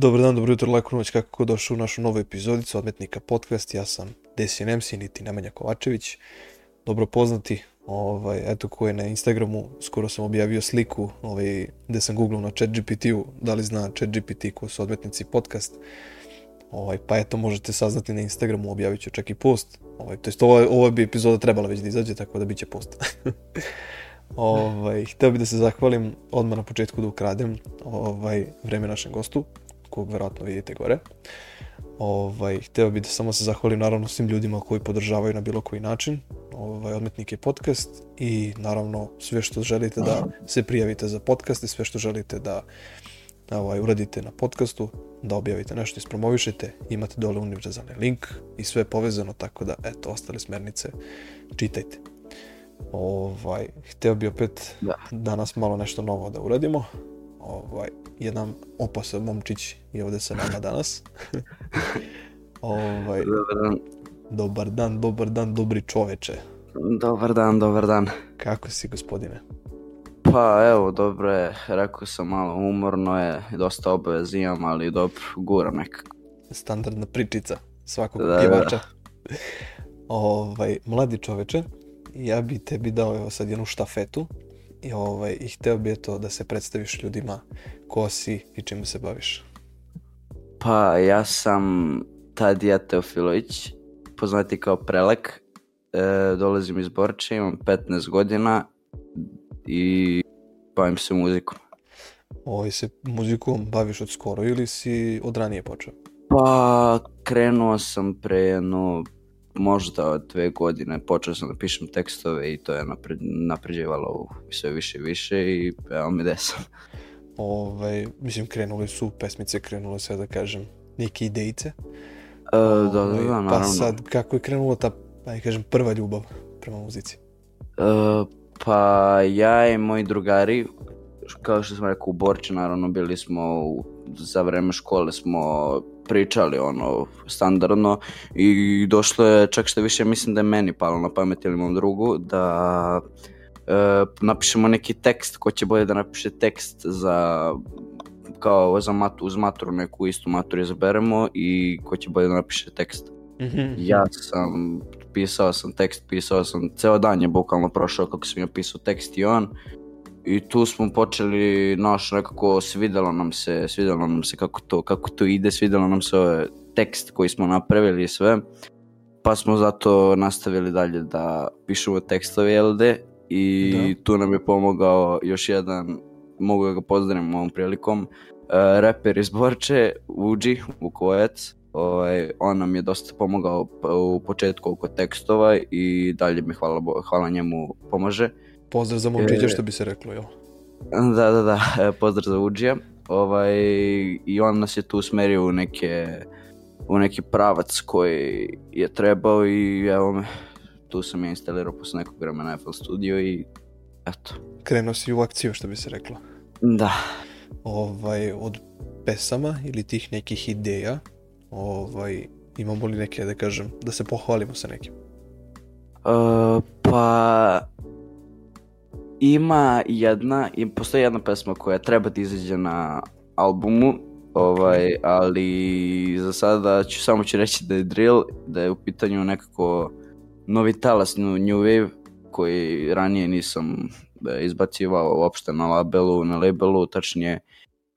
Dobar dan, dobro jutro, lako noć, kako ko došao u našu novu epizodicu Odmetnika podcast. Ja sam Desin MC, niti Nemanja Kovačević. Dobro poznati, ovaj, eto ko je na Instagramu, skoro sam objavio sliku ovaj, gde sam googlao na ChatGPT-u, da li zna ChatGPT ko su Odmetnici podcast. Ovaj, pa eto, možete saznati na Instagramu, objavit ću čak i post. Ovaj, to jest, ovo, ovo bi epizoda trebala već da izađe, tako da bit će post. ovaj, hteo bih da se zahvalim odmah na početku da ukradem ovaj, vreme našem gostu, kog verovatno vidite gore. Ovaj, hteo bih da samo se zahvalim naravno svim ljudima koji podržavaju na bilo koji način ovaj, Odmetnike podcast i naravno sve što želite da se prijavite za podcast i sve što želite da ovaj, uradite na podcastu, da objavite nešto, ispromovišete, imate dole univerzalni link i sve povezano, tako da, eto, ostale smernice čitajte. Ovaj, hteo bi opet Da. danas malo nešto novo da uradimo. Ovaj, jedan opasan momčić je ovde sa nama danas. ovaj, Dobar dan. dobar dan, dobar dan, dobri čoveče. Dobar dan, dobar dan. Kako si, gospodine? Pa evo, dobro je, rekao sam malo umorno je, dosta obaveza imam, ali dobro, guram nekako. Standardna pričica svakog Da, da. pjevača. ovaj, mladi čoveče, ja bi tebi dao evo sad jednu štafetu i, ovaj, i hteo bi eto da se predstaviš ljudima ko si i čime se baviš. Pa ja sam Tadija Teofilović, poznati kao Prelek, e, dolazim iz Borče, imam 15 godina i bavim se muzikom. Ovaj, se muzikom baviš od skoro ili si od ranije počeo? Pa krenuo sam pre jedno možda od dve godine, počeo sam da pišem tekstove i to je napred, napređivalo sve više i više i evo mi gde sam. Ovaj, mislim, krenule su pesmice, krenule sve da kažem, neke idejice. E, da, da, Ovaj, da, Pa naravno. sad, kako je krenula ta, ajde kažem, prva ljubav prema muzici? E, pa ja i moji drugari, kao što sam rekao u Borči, naravno bili smo u, za vreme škole smo pričali ono standardno i došlo je čak što više mislim da je meni palo na pamet ili mom drugu da e, napišemo neki tekst ko će bolje da napiše tekst za kao za matu, uz maturu neku istu maturu izaberemo i ko će bolje da napiše tekst. Ja sam, pisao sam tekst, pisao sam, ceo dan je bukvalno prošao kako sam ja pisao tekst i on. I tu smo počeli, naš nekako svidelo nam se, svidelo nam se kako to, kako to ide, svidelo nam se ovaj tekst koji smo napravili i sve. Pa smo zato nastavili dalje da pišemo tekstove LD i Da. tu nam je pomogao još jedan, mogu da ga pozdravim ovom prilikom, uh, reper iz Borče, Uđi, Vukovac. Ovaj, on nam je dosta pomogao u početku oko tekstova i dalje mi hvala, hvala njemu pomaže. Pozdrav za momčića E, što bi se reklo, jel? Da, da, da, pozdrav za Uđija. Ovaj, I on nas je tu usmerio u neke u neki pravac koji je trebao i evo me, tu sam je instalirao posle nekog vremena FL Studio i eto. Krenuo si u akciju, što bi se reklo. Da, Ovaj, od pesama ili tih nekih ideja, ovaj, imamo li neke, da kažem, da se pohvalimo sa nekim? Uh, pa ima jedna, i postoji jedna pesma koja treba da izađe na albumu, ovaj, ali za sada ću samo ću reći da je drill, da je u pitanju nekako novi talas new, wave koji ranije nisam e, izbacivao uopšte na labelu, na labelu, tačnije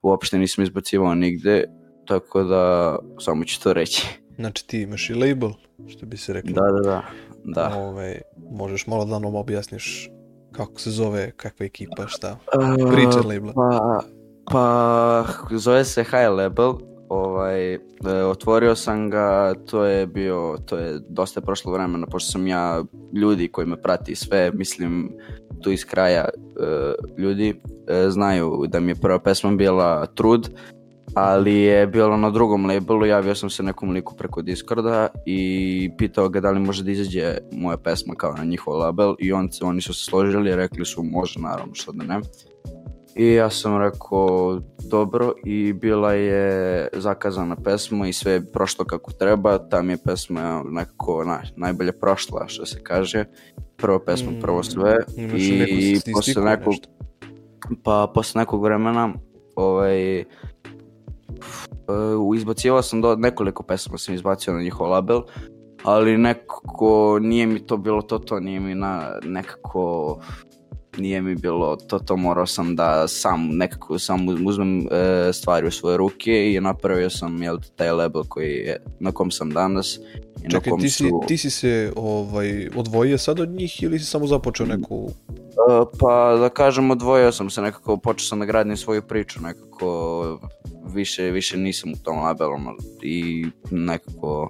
uopšte nisam izbacivao nigde, tako da samo ću to reći. Znači ti imaš i label, što bi se reklo. Da, da, da. Da. Ovaj, možeš malo da nam objasniš kako se zove, kakva ekipa, šta? Uh, Priča labela. Pa, pa zove se High Level. Ovaj, e, otvorio sam ga, to je bio, to je dosta je prošlo vremena, pošto sam ja ljudi koji me prati sve, mislim tu iz kraja e, ljudi e, znaju da mi je prva pesma bila Trud, ali je bilo na drugom labelu, javio sam se nekom liku preko Discorda i pitao ga da li može da izađe moja pesma kao na njihov label i on, oni su se složili i rekli su može naravno što da ne. I ja sam rekao dobro i bila je zakazana pesma i sve je prošlo kako treba, ta mi je pesma nekako na, najbolje prošla što se kaže. Prva pesma, Mm, prvo sve Imaš i i posle nekog, nešto? pa posle nekog vremena ovaj uh, izbacivao sam do, nekoliko pesama sam izbacio na njihov label, ali nekako nije mi to bilo to, to nije mi na, nekako nije mi bilo to, to morao sam da sam nekako sam uzmem e, stvari u svoje ruke i napravio sam jel, taj label koji je, na kom sam danas. I Čekaj, na kom ti si, su, ti si se ovaj, odvojio sad od njih ili si samo započeo neku... e, pa da kažem odvojio sam se nekako, počeo sam da gradim svoju priču nekako više, više nisam u tom labelu i nekako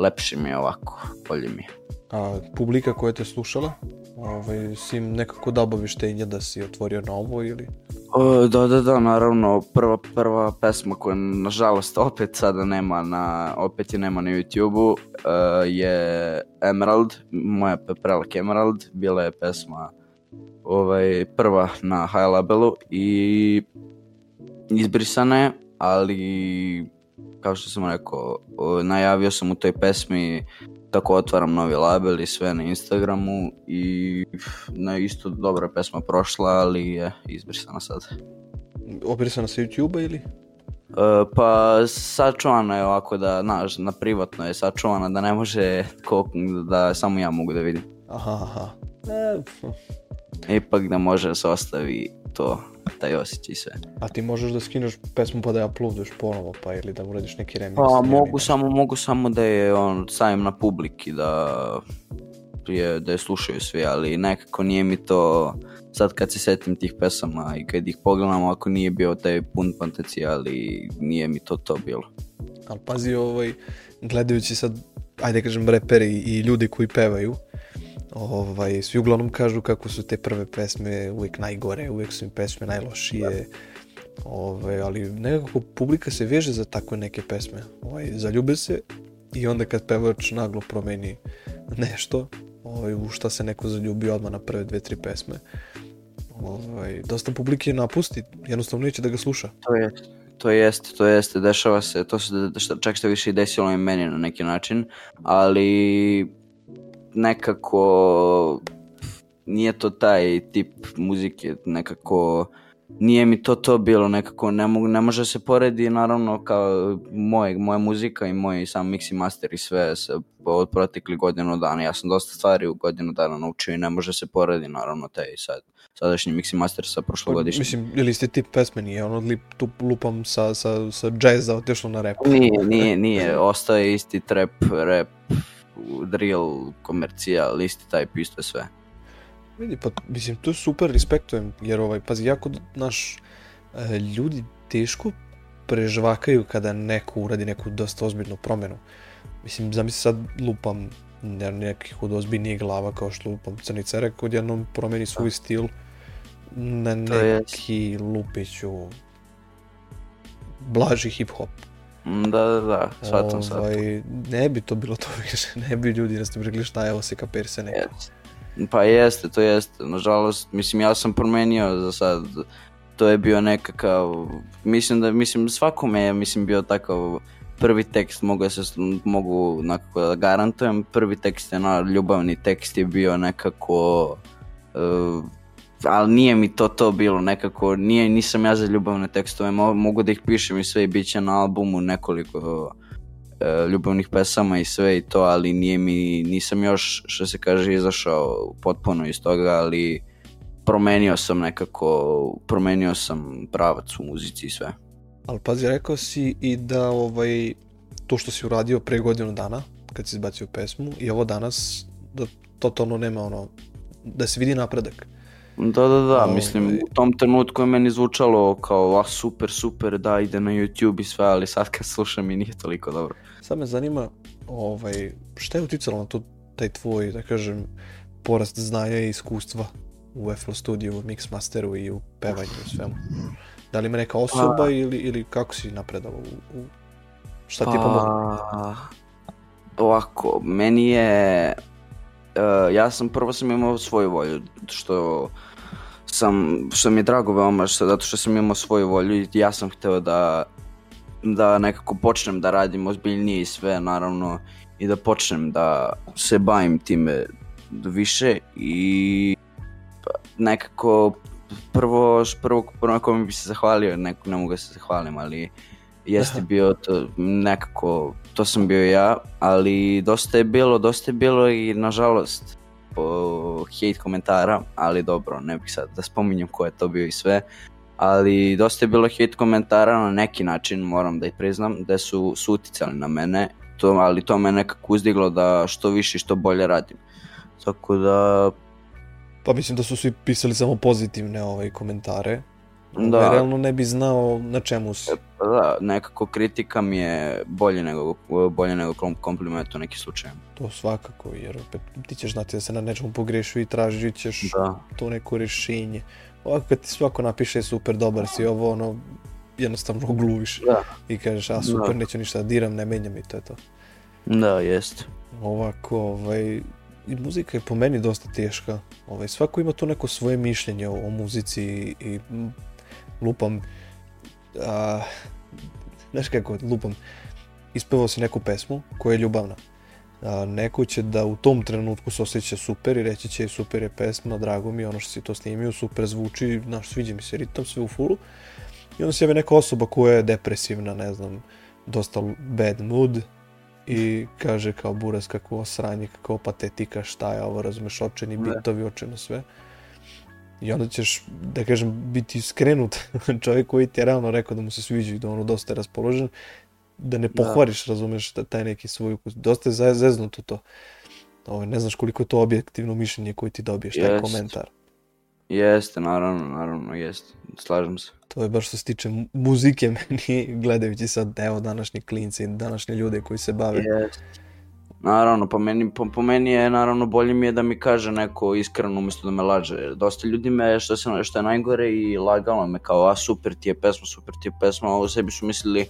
lepše mi je ovako, bolje mi je. A publika koja te slušala, ovaj, si im nekako dao obavještenje da si otvorio novo ili... O, da, da, da, naravno, prva, prva pesma koja nažalost opet sada nema na, opet je nema na YouTube-u uh, je Emerald, moja pe- prelak Emerald, bila je pesma ovaj, prva na High Labelu i izbrisana je, ali kao što sam rekao, o, najavio sam u toj pesmi tako otvaram novi label i sve na Instagramu i na isto dobra pesma prošla, ali je izbrisana sad. Obrisana sa YouTube-a ili? E, pa sačuvana je ovako da, znaš, na privatno je sačuvana da ne može ko, da samo ja mogu da vidim. Aha, aha. E. Ipak da može da se ostavi to, taj osjećaj i sve. a ti možeš da skineš pesmu pa da je uploaduješ ponovo pa ili da uradiš neki remix? Pa mogu samo, mogu samo da je on stavim na publiki da je, da je slušaju svi, ali nekako nije mi to sad kad se setim tih pesama i kad ih pogledam ako nije bio taj pun potencijal i nije mi to to bilo. Ali pazi, ovaj, gledajući sad, ajde kažem, reperi i ljudi koji pevaju, ovaj, svi uglavnom kažu kako su te prve pesme uvijek najgore, uvijek su im pesme najlošije, ovaj, ali nekako publika se veže za takve neke pesme. Ovaj, zaljube se i onda kad pevač naglo promeni nešto, ovaj, u šta se neko zaljubi odmah na prve dve, tri pesme, ovaj, dosta publike napusti, jednostavno neće da ga sluša. To je to jeste, to jeste, dešava se, to se čak što više i desilo i meni na neki način, ali nekako nije to taj tip muzike, nekako nije mi to to bilo, nekako ne, mogu, ne može se poredi naravno kao moje, moja muzika i moj sam mix i master i sve se od protekli godinu dana, ja sam dosta stvari u godinu dana naučio i ne može se poredi naravno taj sad, sadašnji mix i master sa prošlogodišnjim. Mislim, ili ste tip pesme, nije ono li tu lupam sa, sa, sa jazza otišlo na rap. Nije, nije, nije, ostaje isti trap, rap, drill, komercijal, isti type, isto je sve. Vidi, pa mislim, to je super, respektujem, jer ovaj, pazi, jako, naš, e, ljudi teško prežvakaju kada neko uradi neku dosta ozbiljnu promjenu. Mislim, zamisli sad lupam ne, nekih od ozbiljnijih glava kao što lupam Crni Cerek, odjednom promeni svoj stil na neki lupiću blaži hip-hop. Da, da, da, shvatam. Ovaj, ne bi to bilo to više, ne bi ljudi nas rekli šta je ovo se kapir se neko. Jeste. Pa jeste, to jeste. Nažalost, mislim, ja sam promenio za sad. To je bio nekakav, mislim da, mislim, svakome je, mislim, bio takav prvi tekst, mogu da se, mogu nekako da garantujem, prvi tekst je, na, ljubavni tekst je bio nekako, uh, ali nije mi to to bilo nekako, nije, nisam ja za ljubavne tekstove, mo, mogu da ih pišem i sve i bit će na albumu nekoliko e, ljubavnih pesama i sve i to, ali nije mi, nisam još, što se kaže, izašao potpuno iz toga, ali promenio sam nekako, promenio sam pravac u muzici i sve. Ali pazi, rekao si i da ovaj, to što si uradio pre godinu dana, kad si izbacio pesmu, i ovo danas, da totalno nema ono, da se vidi napredak. Da, da, da, Ovaj. mislim, u tom trenutku je meni zvučalo kao, ah, super, super, da, ide na YouTube i sve, ali sad kad slušam i nije toliko dobro. Sad me zanima, ovaj, šta je uticalo na to, taj tvoj, da kažem, porast znanja i iskustva u FL studiju, u mix masteru i u pevanju i svemu? Da li ima neka osoba Pa- ili, ili kako si napredavao u, u šta ti je pomoglo? Pa, ovako, meni je, uh, ja sam prvo sam imao svoju volju, što sam, što mi je drago veoma, što, zato što sam imao svoju volju i ja sam hteo da, da nekako počnem da radim ozbiljnije i sve, naravno, i da počnem da se bavim time više i pa, nekako prvo, prvo, prvo na kome bi se zahvalio, neko, ne mogu da se zahvalim, ali jeste bio to nekako, to sam bio ja, ali dosta je bilo, dosta je bilo i nažalost po hate komentara, ali dobro, ne bih sad da spominjem ko je to bio i sve, ali dosta je bilo hate komentara na neki način, moram da ih priznam, da su, su uticali na mene, to, ali to me nekako uzdiglo da što više i što bolje radim. Tako da... Pa mislim da su svi pisali samo pozitivne ovaj, komentare. Da. Realno ne bi znao na čemu si. Pa da, nekako kritika mi je bolje nego, bolje nego kom- kompliment u nekim slučajima. To svakako, jer opet ti ćeš znati da se na nečemu pogrešio i tražit ćeš Da, to neko rješenje. Ovako kad ti svako napiše super, dobar si, ovo ono, jednostavno ogluviš da, i kažeš a super, Da. neću ništa da diram, ne menjam i to je to. da, jest. Ovako, ovaj, i muzika je po meni dosta teška. Ovaj, svako ima tu neko svoje mišljenje o, o muzici i, lupam, a, znaš kako, lupam, ispevao si neku pesmu koja je ljubavna. A, neko će da u tom trenutku se osjeća super i reći će super je pesma, drago mi je ono što si to snimio, super zvuči, znaš, sviđa mi se ritam, sve u fulu. I onda se javi neka osoba koja je depresivna, ne znam, dosta bad mood i kaže kao buras kako sranje, kako patetika, šta je ovo, razumeš, očeni Da. bitovi, očeno sve. I onda ćeš, da kažem, biti skrenut čovjek koji ti je realno rekao da mu se sviđa i da ono dosta je raspoložen, da ne Da. pohvariš, razumeš, ta- taj neki svoj ukus. Dosta je ze- zeznuto to. Ovo, ne znaš koliko je to objektivno mišljenje koje ti dobiješ, taj Jest. komentar. Jeste, naravno, naravno, jeste. Slažem se. To je baš što se tiče mu- muzike meni, gledajući sad, evo, današnji klinci, i današnje ljude koji se bave. Jeste. Naravno, po meni, po, po meni je naravno bolje mi je da mi kaže neko iskreno umjesto da me laže. Dosta ljudi me, što, se, što je najgore, i lagalo me kao, a super ti je pesma, super ti je pesma, a u sebi su mislili,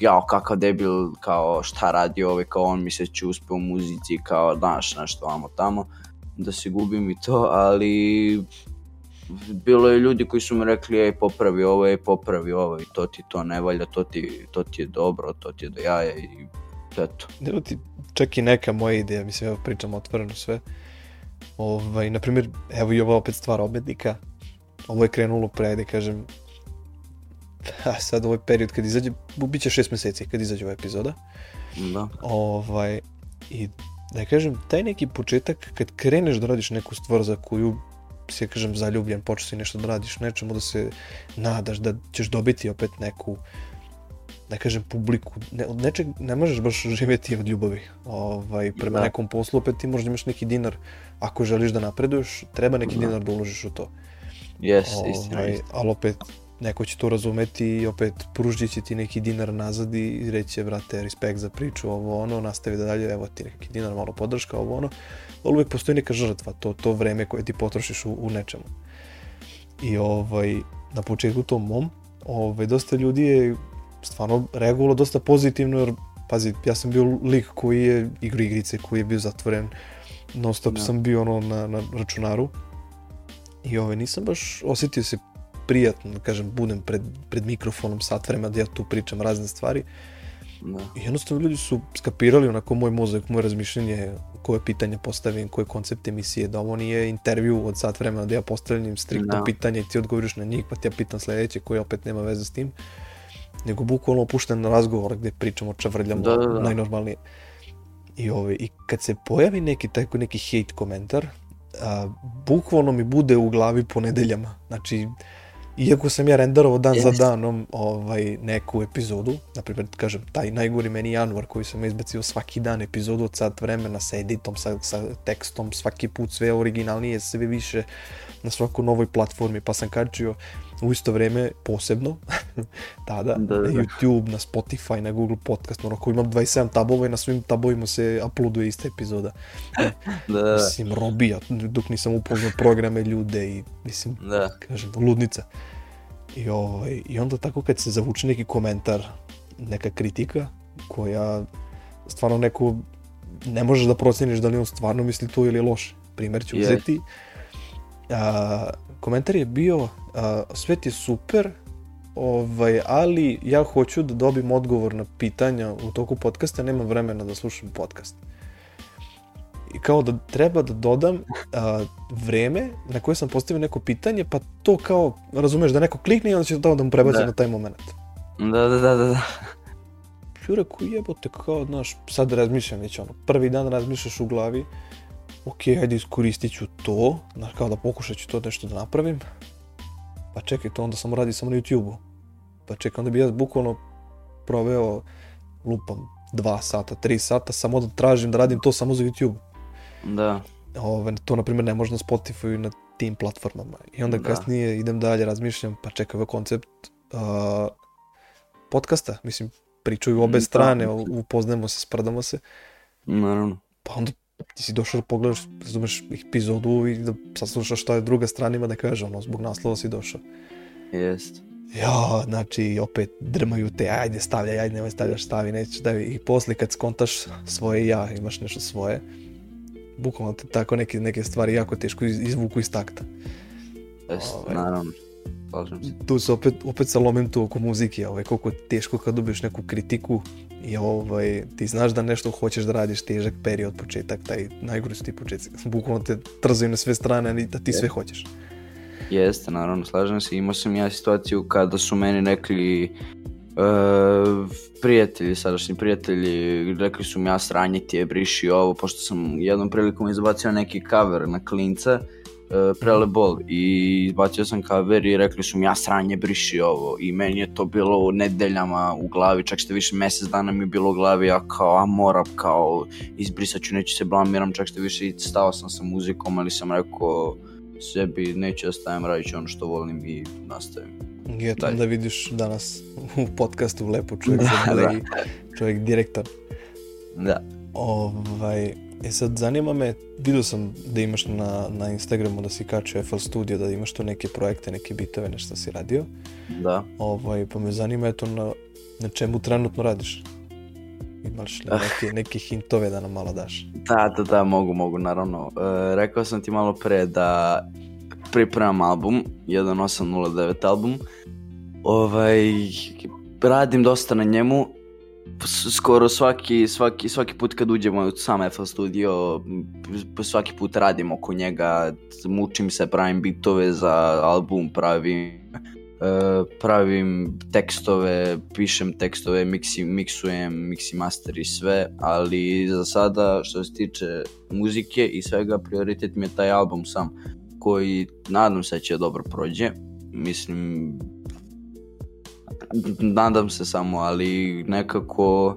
jao, kakav debil, kao šta radi ovaj, kao on mi se će uspe u muzici, kao znaš nešto vamo tamo, da se gubim i to, ali bilo je ljudi koji su mi rekli, ej, popravi ovo, ej, popravi ovo, i to ti to ne valja, to ti, to ti je dobro, to ti je do jaja i eto. Evo ti čak i neka moja ideja, mislim, evo pričam otvoreno sve. Ovaj, na primjer, evo i ova opet stvar obednika. Ovo je krenulo pre, da kažem, a sad ovaj period kad izađe, bit će šest meseci kad izađe ova epizoda. Da. Ovaj, I da kažem, taj neki početak kad kreneš da radiš neku stvar za koju si, kažem, zaljubljen, počeo si nešto da radiš nečemu, da se nadaš da ćeš dobiti opet neku da kažem publiku, ne, od nečeg ne možeš baš živjeti od ljubavi ovaj, prema Da. nekom poslu, opet ti možda imaš neki dinar ako želiš da napreduješ, treba neki Da. dinar da uložiš u to Jes, istina, ovaj, istina. ali opet neko će to razumeti i opet pružit će ti neki dinar nazad i reći će, brate, respekt za priču, ovo ono, nastavi da dalje, evo ti neki dinar, malo podrška, ovo ono, ali uvijek postoji neka žrtva, to, to vreme koje ti potrošiš u, u nečemu. I ovaj, na početku tom mom, ovaj, dosta ljudi je stvarno reagovalo dosta pozitivno, jer, pazi, ja sam bio lik koji je igru igrice, koji je bio zatvoren, non stop Da. sam bio ono na, na računaru, i ovaj, nisam baš osjetio se prijatno, da kažem, budem pred, pred mikrofonom sat vremena da ja tu pričam razne stvari. Da. I jednostavno ljudi su skapirali onako moj mozak, moje razmišljanje, koje pitanja postavim, koje koncept emisije, da ovo nije intervju od sat vremena da ja postavljam striktno Da. pitanje i ti odgovoriš na njih, pa ti ja pitam sledeće koje opet nema veze s tim. Nego bukvalno opušten razgovor gde pričamo, čavrljamo Da, da, da. najnormalnije. I, ovaj, I kad se pojavi neki tako neki hate komentar, a, bukvalno mi bude u glavi po nedeljama. Znači, iako sam ja renderovao dan za Jeste. danom ovaj, neku epizodu, na primjer, kažem, taj najgori meni januar koji sam izbacio svaki dan epizodu od sat vremena sa editom, sa, sa tekstom, svaki put sve originalnije, sve više na svakoj novoj platformi, pa sam kačio u isto vreme posebno, tada, Da, da, na da. YouTube, na Spotify, na Google Podcast, onako imam 27 tabova i na svim tabovima se uploaduje ista epizoda. Da, da, Mislim, robija, dok nisam upoznao programe, ljude i, mislim, da. kažem, ludnica. I, ovaj, I onda tako kad se zavuče neki komentar, neka kritika, koja stvarno neko ne možeš da proceniš da li on stvarno misli to ili je loše. Primer ću uzeti. A, komentar je bio, a, sve ti je super, ovaj, ali ja hoću da dobijem odgovor na pitanja u toku podcasta, nemam vremena da slušam podcast. I kao da treba da dodam a, vreme na koje sam postavio neko pitanje, pa to kao, razumeš, da neko klikne i onda će to da mu prebaci Da. na taj moment. Da, da, da, da, da. I rekao, jebote, kao, znaš, sad razmišljam već ono, prvi dan razmišljaš u glavi, ok, ajde iskoristit ću to, znaš, kao da pokušat ću to nešto da napravim, pa čekaj, to onda samo radi samo na YouTube-u. Pa čekaj, onda bi ja bukvalno proveo, lupam, dva sata, tri sata, samo da tražim da radim to samo za YouTube. Da, Ove, to, na primjer, ne može na Spotify i na tim platformama. I onda Da. kasnije idem dalje, razmišljam, pa čekaj, ovaj koncept uh, podcasta, mislim, pričaju obe Da. strane, u- upoznajemo se, sprdamo se, naravno. pa onda ti si došao da pogledaš, razumeš epizodu i da saslušaš šta je druga strana ima da kaže, ono, zbog naslova si došao. Jest. Ja, znači, opet drmaju te, ajde stavljaj, ajde nemoj stavljaš, stavi, nećeš stavi. I posle kad skontaš svoje ja, imaš nešto svoje, bukvalno te tako neke, neke stvari jako teško iz- izvuku iz takta. Jest, Ovaj. naravno. Slažem se. Tu se opet, opet se lomim tu oko muzike, ovaj, koliko je teško kad dobiješ neku kritiku i ovaj, ti znaš da nešto hoćeš da radiš težak period, početak, taj najgori su ti početci. Bukvalno te trzaju na sve strane, a da ti sve hoćeš. Jeste, naravno, slažem se. Imao sam ja situaciju kada su meni rekli e, prijatelji, sadašnji prijatelji, rekli su mi ja sranje ti je, briši ovo, pošto sam jednom prilikom izbacio neki cover na klinca, prele bol i izbacio sam cover i rekli su mi ja sranje briši ovo i meni je to bilo u nedeljama u glavi, čak što više mjesec dana mi je bilo u glavi, ja kao a moram kao izbrisat ću, neću se blamiram, čak što više stao sam sa muzikom, ali sam rekao sebi neću da stavim, radit ću ono što volim i nastavim. I eto, onda vidiš danas u podcastu lepo čovjek Da, da. čovjek direktor. Da, Ovaj, e sad zanima me, vidio sam da imaš na, na Instagramu da si kačio FL Studio, da imaš tu neke projekte, neke bitove, nešto si radio. da. Ovaj, pa me zanima eto na, na čemu trenutno radiš. Imaš li Ah. neke, neke hintove da nam malo daš? Da, da, da, mogu, mogu, naravno. E, rekao sam ti malo pre da pripremam album, 1809 album. Ovaj, radim dosta na njemu. Skoro svaki, svaki, svaki put kad uđemo u sam FL Studio, svaki put radim oko njega, mučim se, pravim bitove za album, pravim e, pravim tekstove, pišem tekstove, miksi, miksujem, miksi master i sve, ali za sada što se tiče muzike i svega prioritet mi je taj album sam koji nadam se da će dobro prođe. Mislim nadam se samo, ali nekako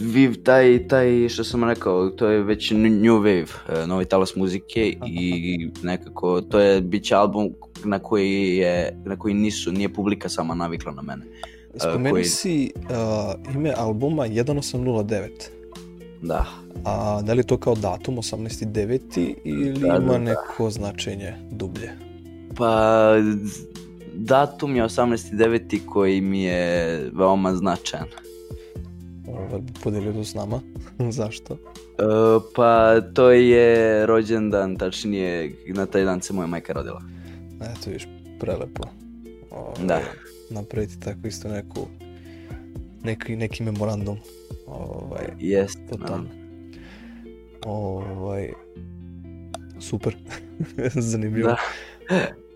vi taj, taj što sam rekao, to je već new wave, e, novi talas muzike i nekako to je bit će album na koji je, na koji nisu, nije publika sama navikla na mene. Spomeni koji- si uh, ime albuma 1809. Da. A da li je to kao datum 18.9. ili Da, da, ima da. neko značenje dublje? Pa datum je 18.9. koji mi je veoma značajan. Ovaj, podelio to s nama. Zašto? E, pa to je rođendan, tačnije na taj dan se moja majka rodila. Eto viš, prelepo. Ovaj, Da. Napraviti tako isto neku neki, neki memorandum. Ovaj, Jest, totalno. Ovaj, super. Zanimljivo. Da.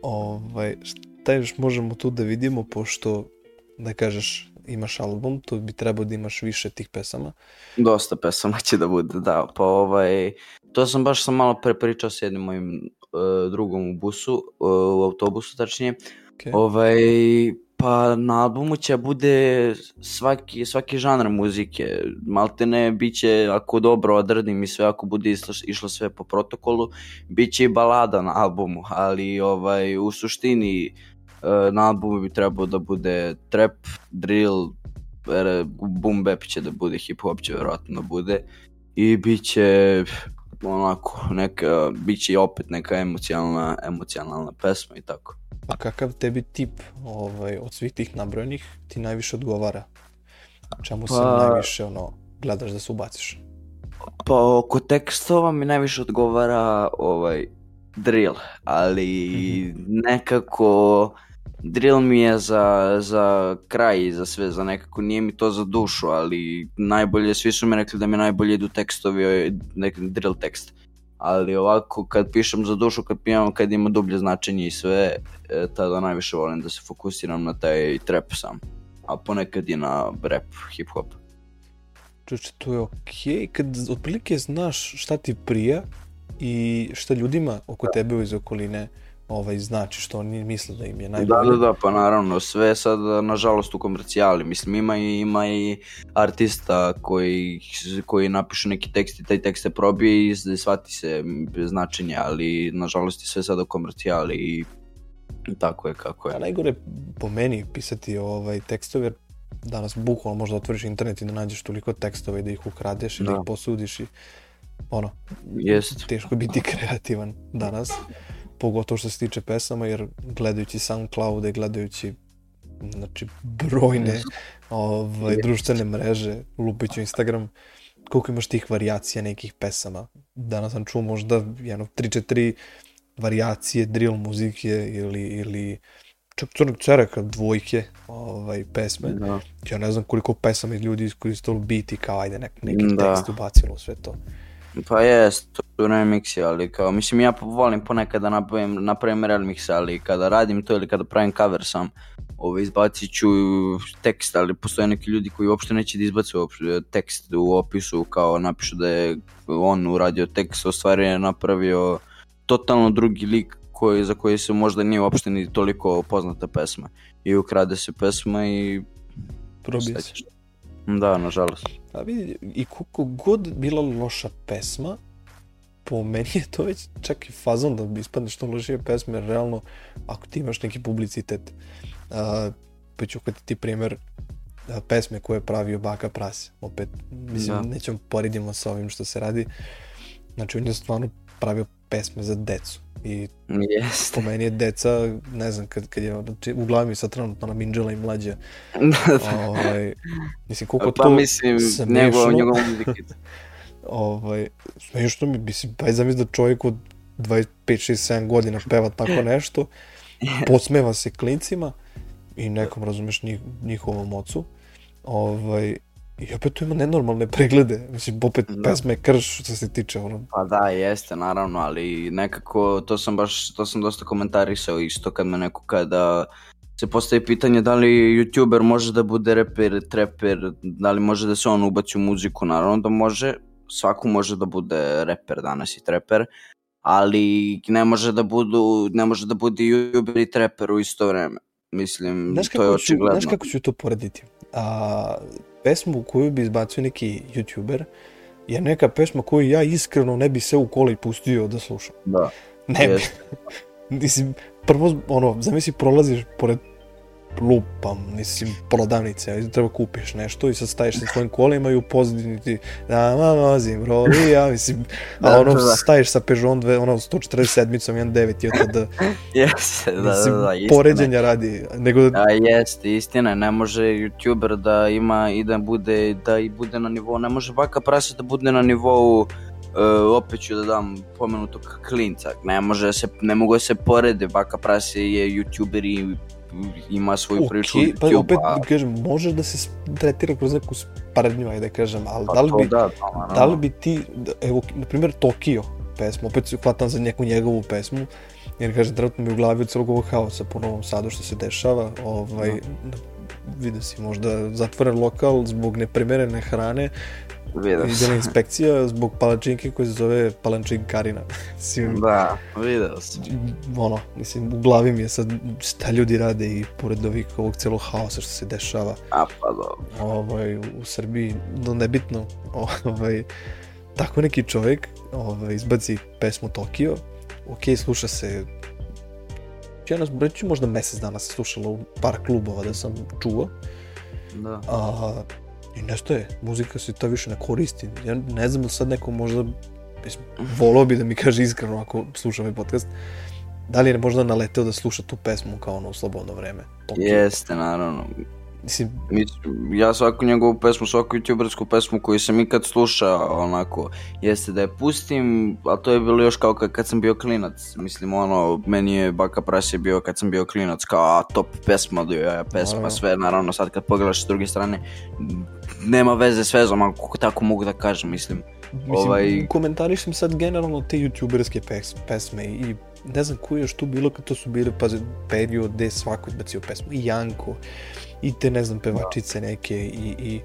Ovaj, šta još možemo tu da vidimo, pošto, da kažeš, imaš album, tu bi trebao da imaš više tih pesama. Dosta pesama će da bude, da. Pa ovaj, to sam baš sam malo pre pričao s jednim mojim e, drugom u busu, e, u autobusu tačnije. Okay. Ovaj, pa na albumu će bude svaki, svaki žanr muzike. Maltene bit će, ako dobro odradim i sve, ako bude išlo, išlo sve po protokolu, bit će i balada na albumu, ali ovaj, u suštini na albumu bi trebao da bude trap, drill, ere, boom bap će da bude, hip hop će vjerojatno da bude i bit će onako, neka, bit će i opet neka emocionalna, emocionalna pesma i tako. A kakav tebi tip ovaj, od svih tih nabrojenih ti najviše odgovara? Čemu se Pa- najviše ono, gledaš da se ubaciš? Pa oko tekstova mi najviše odgovara ovaj drill, ali nekako drill mi je za, za kraj i za sve, za nekako nije mi to za dušu, ali najbolje, svi su mi rekli da mi najbolje idu tekstovi, ovaj, neki drill tekst. Ali ovako kad pišem za dušu, kad pijem, kad ima dublje značenje i sve, e, tada najviše volim da se fokusiram na taj trap sam. a ponekad i na rap, hip hop. Čuče, to je okej, kad otprilike znaš šta ti prija i šta ljudima oko tebe iz okoline ovaj, znači što oni misle da im je Da, najbolje. da, da, pa naravno, sve sad nažalost u komercijali, mislim ima i, ima i artista koji, koji napiše neki tekst i taj tekst se probije i shvati se značenje, ali nažalost je sve sad u komercijali i tako je kako je. A najgore po meni pisati ovaj tekstove, jer danas bukvalno možda otvoriš internet i da nađeš toliko tekstova i da ih ukradeš i da Da. ih posudiš i ono, Jest. teško biti kreativan danas, pogotovo što se tiče pesama, jer gledajući SoundCloud i gledajući znači, brojne ovaj, društvene mreže, lupiću Instagram, koliko imaš tih varijacija nekih pesama. Danas sam čuo možda jedno 3-4 varijacije drill muzike ili, ili čak crnog cereka dvojke ovaj, pesme. Da. Ja ne znam koliko pesama ljudi iskoristilo biti kao ajde nek, neki Da. tekst ubacilo u sve to. Pa jest, to remixi, ali kao, mislim ja volim ponekad da napravim, napravim remix, ali kada radim to ili kada pravim cover sam, ovaj, izbacit ću tekst, ali postoje neki ljudi koji uopšte neće da izbace uopšte tekst u opisu, kao napišu da je on uradio tekst, u stvari je napravio totalno drugi lik koji, za koji se možda nije uopšte ni toliko poznata pesma. I ukrade se pesma i... Probije se. Da, nažalost. A vidi, i koliko god bila loša pesma, po meni je to već čak i fazon da ispadne što lošije pesme, jer realno, ako ti imaš neki publicitet, a, pa ću ti primjer a, pesme koje je pravio Baka Prase, opet, mislim, Da. nećemo poredimo sa ovim što se radi, znači on je stvarno pravio pesme za decu i Jeste. po meni je deca, ne znam, kad, kad je, znači, u glavi mi je sad trenutno na Minđela i mlađa, ovaj, mislim, koliko pa to mislim, smešno. njegov, njegov ovaj, smiješno mi, mislim, pa zamisli da čovjek od 25, 6, 7 godina peva tako nešto, podsmeva se klincima i nekom, razumeš, njih, njihovom ocu, ovaj, i opet tu ima nenormalne preglede, mislim, opet Da. pesme krš što se tiče, ono, Pa da, jeste, naravno, ali nekako, to sam baš, to sam dosta komentarisao isto kad me neko kada se postavi pitanje da li youtuber može da bude reper, treper, da li može da se on ubaci u muziku, naravno da može, svako može da bude reper danas i treper, ali ne može da budu, ne može da bude youtuber i treper u isto vreme. Mislim, Znaš to je ću, očigledno. znaš kako ću to porediti? A, pesmu koju bi izbacio neki youtuber je neka pesma koju ja iskreno ne bi se u kola i pustio da slušam. Da, Ne bi. Mislim, prvo, ono, zamisli prolaziš pored lupam, mislim, prodavnice, a treba kupiš nešto i sad staješ sa svojim kolima i u pozadini ti da ma vozim roli, ja mislim, a Da, ono da, da. staješ sa Peugeot dve, ono 147-icom, 1.9 i od tada, jeste, da, da, mislim, da, istina je. poređenja radi, nego da, A jeste, istina, ne može youtuber da ima i da bude, da i bude na nivou, ne može baka prase da bude na nivou e, opet ću da dam pomenutog klinca, ne može se, ne mogu da se porede, baka prase je youtuber i ima svoju priču Okej, pa YouTube, opet kažem, može da se tretira kroz neku spardnju, ajde da kažem, ali pa da li bi, da, to, naravno. da li bi ti, da- evo, na primjer Tokio pesmu, opet se hvatam za neku njegovu pesmu, jer kažem, trenutno mi u glavi od celog ovog haosa po Novom Sadu što se dešava, ovaj, vidio si možda zatvoren lokal zbog neprimerene hrane, Vidio idela inspekcija zbog palačinke koja se zove palačinkarina. Mislim, Da, vidio sam. ono, mislim, u glavi mi je sad šta ljudi rade i pored ovih, ovog celog haosa što se dešava A pa dobro. ovaj, u Srbiji, no nebitno, ovaj, tako neki čovjek ovaj, izbaci pesmu Tokio, ok, sluša se, ja nas, reći možda mjesec dana se slušalo u par klubova da sam čuo, Da. a, i nešto je, muzika se to više ne koristi, ja ne znam da sad neko možda, mislim, volao bi da mi kaže iskreno ako sluša ovaj podcast, da li je možda naleteo da sluša tu pesmu kao ono u slobodno vreme. Jeste, naravno. Mislim, ja svaku njegovu pesmu, svaku youtubersku pesmu koju sam ikad slušao, onako, jeste da je pustim, a to je bilo još kao kad, kad sam bio klinac, mislim, ono, meni je Baka Prase bio kad sam bio klinac, kao, a, top pesma, do je pesma, sve, naravno, sad kad pogledaš s druge strane, nema veze s vezom, ako tako mogu da kažem, mislim, Mislim, Ovaj- komentarišem sad generalno te youtuberske pes, pesme i ne znam ko je još tu bilo kad to su bile pazi, period gde svako izbacio pesmu i Janko i te ne znam pevačice neke i, i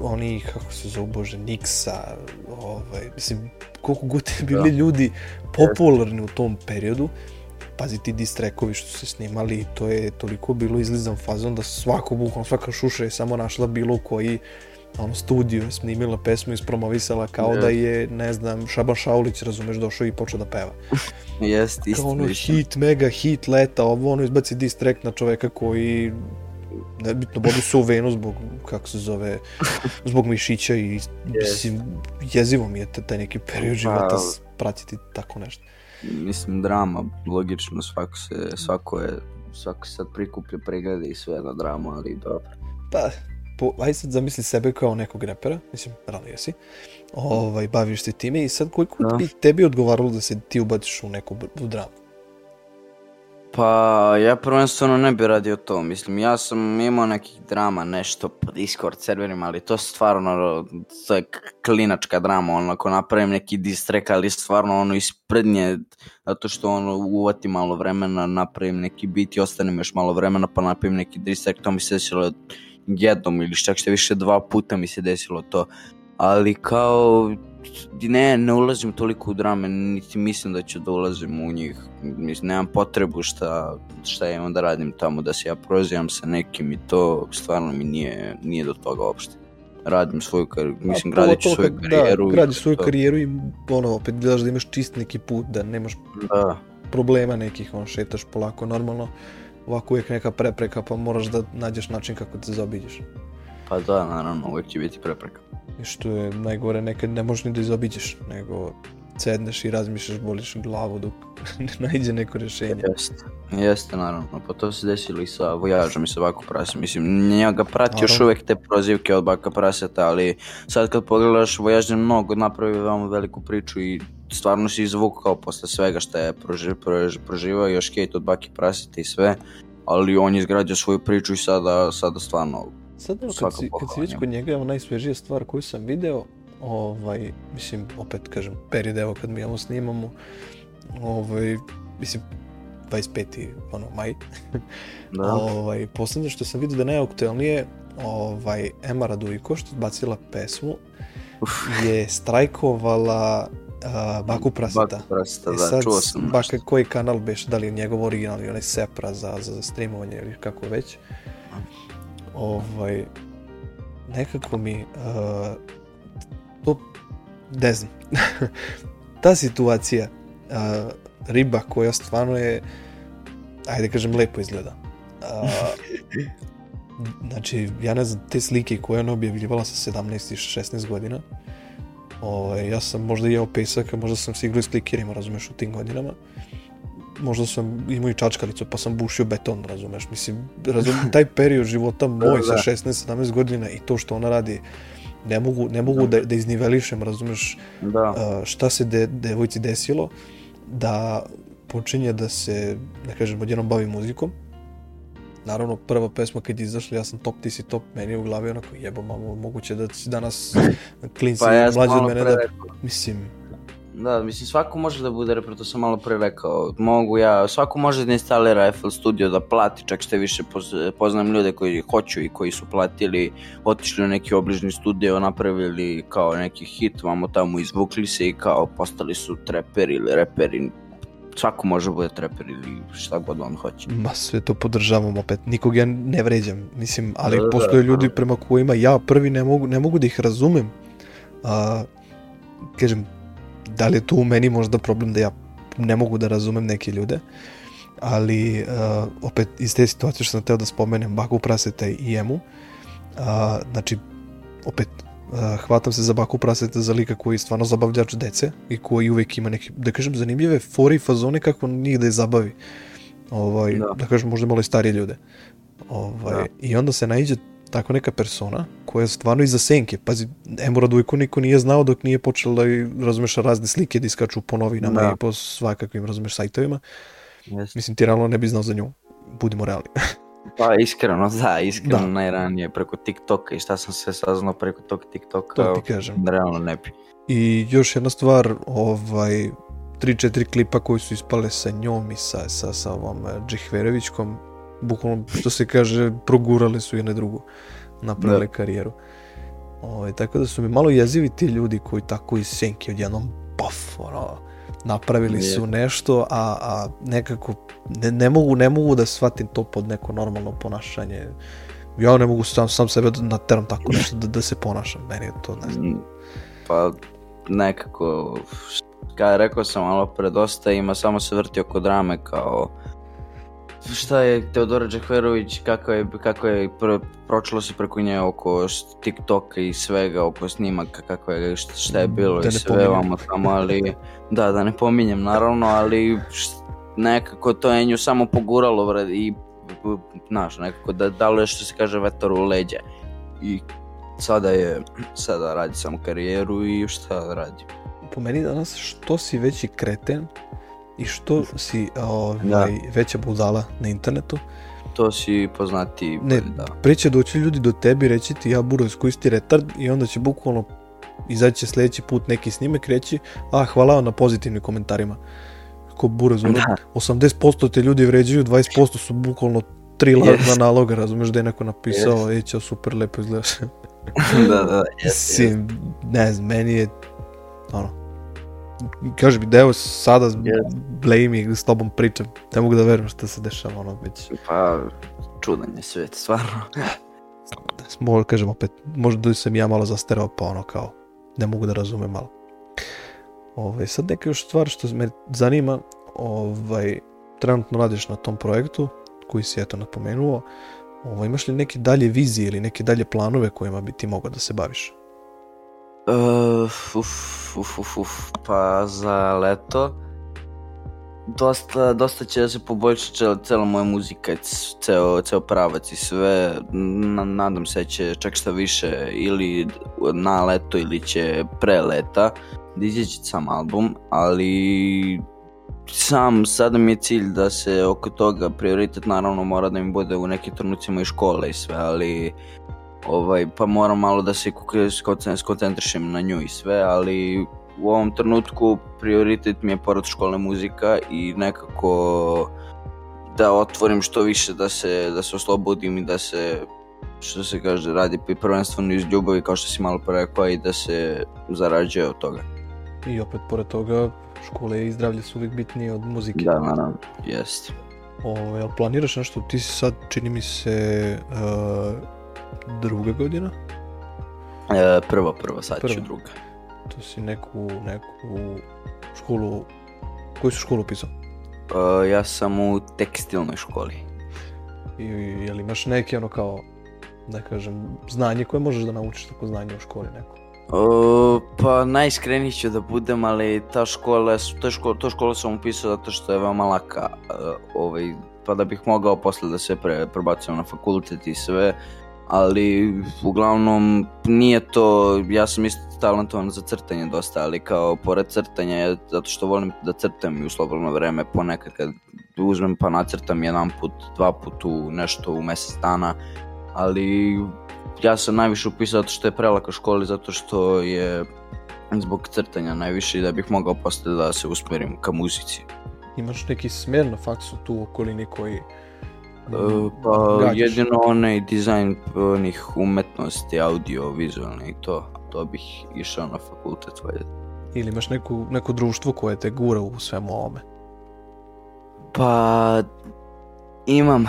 oni kako se zove bože Niksa ovaj, mislim koliko god je bili Da. ljudi popularni u tom periodu pazi ti distrekovi što su se snimali to je toliko bilo izlizan fazon da svako bukvalno svaka šuša je samo našla bilo koji ono studio je snimila pesmu i ispromovisala kao Da. da je ne znam Šaban Šaulić razumeš došao i počeo da peva Jest, kao istina. ono hit, mega hit leta, ovo ono izbaci diss track na čoveka koji nebitno bodi se u venu zbog, kako se zove, zbog mišića i mislim, jezivo mi je taj- neki period života Pa- s- pratiti tako nešto. Mislim, drama, logično, svako se, svako je, svako se sad prikuplja preglede i sve na dramu, ali dobro. Pa, po, aj sad zamisli sebe kao nekog repera, mislim, rano jesi, ovaj, baviš se time i sad koliko Da. bi tebi odgovaralo da se ti ubaciš u neku u dramu? Pa, ja prvenstveno ne bi radio to, mislim, ja sam imao nekih drama, nešto po Discord serverima, ali to stvarno, to je klinačka drama, ono, ako napravim neki diss track, ali stvarno ono isprednje, zato što ono, uvati malo vremena, napravim neki beat i ostanem još malo vremena, pa napravim neki diss track, to mi se desilo jednom ili čak što više dva puta mi se desilo to, ali kao, ne, ne ulazim toliko u drame, niti mislim da ću da ulazim u njih. Mislim, nemam potrebu šta, šta ja imam da radim tamo, da se ja prozivam sa nekim i to stvarno mi nije, nije do toga uopšte. Radim svoju karijeru, mislim, gradit ću svoju karijeru. Da, gradiš svoju to. karijeru i ono, opet gledaš da imaš čist neki put, da nemaš Da, problema nekih, on šetaš polako normalno, ovako uvijek neka prepreka pa moraš da nađeš način kako te zaobiđeš. pa da, naravno, uvijek će biti prepreka. I što je najgore, nekad ne možeš ni da izobiđeš, nego sedneš i razmišljaš, boliš glavu dok ne najde neko rješenje. Jeste, jeste naravno, pa to se desilo i sa Vojažom i sa Bako Prase, mislim, njega prati još Naravno. uvek te prozivke od Baka Praseta, ali sad kad pogledaš, Vojaž je mnogo napravio veoma veliku priču i stvarno si izvukao posle svega što je proži, proži, proživao, još hejt od Baki Praseta i sve, ali on je izgradio svoju priču i sada, sada stvarno, Sad evo, kad si, kad si već kod njega, evo najsvežija stvar koju sam video, ovaj, mislim, opet kažem, period evo kad mi ovo snimamo, ovaj, mislim, 25. ono, maj, da, Ovaj, poslednje što sam vidio da je najaktuelnije, ovaj, Ema Radujko, što je bacila pesmu, Uf. je strajkovala uh, Baku Praseta. Baka Praseta, I da, sad, čuo sam nešto. koji kanal beš, da li je njegov original ili onaj Sepra za, za, za streamovanje ili kako već. Ovaj, nekako mi uh, to, ne znam, ta situacija, uh, riba koja stvarno je, ajde kažem, lepo izgleda. Uh, znači, ja ne znam, te slike koje ona objavljivala sa 17 i 16 godina, ovaj, ja sam možda jeo pesak, možda sam se igrao s klikerima, razumeš, u tim godinama. Možda sam imao i čačkalicu, pa sam bušio beton, razumeš, mislim, razum, taj period života moj sa Da. 16-17 godina i to što ona radi, ne mogu, ne mogu da, da iznivelišem, razumeš, Da, šta se de, devojci desilo, da počinje da se, da kažem, odjednom bavi muzikom. Naravno, prva pesma kad je izašla, ja sam top, ti si top, meni je u glavi onako, jebo mamo, moguće da si danas klinci pa ja mlađi od mene da, mislim, Da, mislim svako može da bude reper, to sam malo pre rekao. Mogu ja, svako može da instalira FL Studio, da plati, čak što više poz- poznam ljude koji hoću i koji su platili, otišli u neki obližni studio, napravili kao neki hit, vamo tamo izvukli se i kao postali su treperi ili reperi. Svako može da bude treper ili šta god on hoće. ma sve to podržavam opet, nikog ja ne vređam, mislim, ali Da, da, postoje da. ljudi prema kojima ja prvi ne mogu, ne mogu da ih razumem. A, kažem, da li je tu u meni možda problem da ja ne mogu da razumem neke ljude, ali uh, opet iz te situacije što sam teo da spomenem Baku Praseta i Emu, uh, znači opet uh, hvatam se za Baku Praseta za lika koji je stvarno zabavljač dece i koji uvek ima neke, da kažem, zanimljive fore i fazone kako njih da je zabavi. Ovaj, da. Da. da kažem, možda malo i starije ljude. Ovaj, Da. I onda se naiđe tako neka persona koja je stvarno iza senke. Pazi, Emu Radujko niko nije znao dok nije počela i, razumeš, razne slike da iskaču po novinama Da. i po svakakvim, razumeš, sajtovima. Jeste. Mislim, ti realno ne bi znao za nju. Budimo realni. Pa iskreno, da, iskreno Da. najranije preko TikToka i šta sam sve saznao preko tog TikToka, To ti kažem. realno ne bi. I još jedna stvar, ovaj, 3-4 klipa koji su ispale sa njom i sa, sa, sa ovom eh, Džihverevićkom, bukvalno, što se kaže, progurali su jedne drugu, napravili karijeru. Ovaj, tako da su mi malo jezivi ti ljudi koji tako iz senke odjednom paf, ono, napravili su nešto, a, a nekako ne, ne, mogu, ne mogu da shvatim to pod neko normalno ponašanje. Ja ne mogu sam, sam sebe da nateram tako nešto da, da se ponašam, meni je to ne znam. Mm, Pa nekako, kada rekao sam malo pre, dosta ima, samo se vrti oko drame kao šta je Teodora Džehverović, kako je, kako je pr, pročilo se preko nje oko TikToka i svega, oko snimaka, kako je, šta, šta je bilo Da i sve vamo tamo, ali da, da ne pominjem naravno, ali št- nekako to je nju samo poguralo vre, i znaš, nekako da dalo je što se kaže vetar u leđe i sada je, sada radi samo karijeru i šta radi. po meni danas što si veći kreten i što si ovaj, veća budala na internetu, To si poznati, ne, da. pre će doći ljudi do tebi reći ti ja buro iskoristi retard i onda će bukvalno izaći će sljedeći put neki snimek reći a hvala na pozitivnim komentarima. Ko buraz, ono, Da. 80% te ljudi vređaju, 20% su bukvalno tri lažna naloga, razumeš da je neko napisao, ej, ćao, super, lepo izgledaš. da, da, jeste, jeste. Mislim, ne znam, meni je, ono, kaži mi da evo sada Jest. blame i s tobom pričam, ne mogu da verujem šta se dešava, ono, već, Pa, čudan je svet, stvarno. možda kažem opet, možda da sam ja malo zasterao, pa ono, kao, ne mogu da razumem malo. Ovaj, sad neka još stvar što me zanima, ovaj, trenutno radiš na tom projektu, koji si eto napomenuo, ovaj, imaš li neke dalje vizije ili neke dalje planove kojima bi ti mogao da se baviš? Uh, uf, uf, uf, uf, pa za leto dosta, dosta će da se poboljša cela, cela moja muzika, ceo, ceo pravac i sve, Na, nadam se da će čak šta više ili na leto ili će pre leta da izađe sam album, ali sam sada mi je cilj da se oko toga prioritet naravno mora da mi bude u nekim trenucima i škole i sve, ali ovaj, pa moram malo da se skoncentrišem na nju i sve, ali u ovom trenutku prioritet mi je pored školne muzika i nekako da otvorim što više, da se, da se oslobodim i da se, što se kaže, radi prvenstveno iz ljubavi kao što si malo pre i da se zarađuje od toga. I opet, pored toga, škole i zdravlje su uvijek bitnije od muzike. Da, naravno, jest. Ove, jel planiraš nešto? Ti si sad, čini mi se, uh, druga godina? E, prvo, prvo, sad ću Prva. druga. To si neku, neku školu... Koju si školu upisao? E, ja sam u tekstilnoj školi. I, jel imaš neki ono kao, da kažem, znanje koje možeš da naučiš tako znanje u školi neko? O, pa najiskreniji ću da budem, ali ta škola, ta škola, to školu sam upisao zato što je veoma laka, e, ovaj, pa da bih mogao posle da se pre, prebacujem na fakultet i sve, ali uglavnom nije to, ja sam isto talentovan za crtanje dosta, ali kao pored crtanja, ja- zato što volim da crtam i u slobodno vreme ponekad kad uzmem pa nacrtam jedan put, dva put u nešto u mjesec dana, ali ja sam najviše upisao zato što je prelaka školi, zato što je zbog crtanja najviše i da bih mogao posle da se usmerim ka muzici. Imaš neki smjer na faksu tu u okolini koji... E, pa gađaš? jedino onaj dizajn onih umetnosti, audio, vizualne i to, to bih išao na fakultet valjda. Ili imaš neku, neko društvo koje te gura u svemu ovome? Pa imam,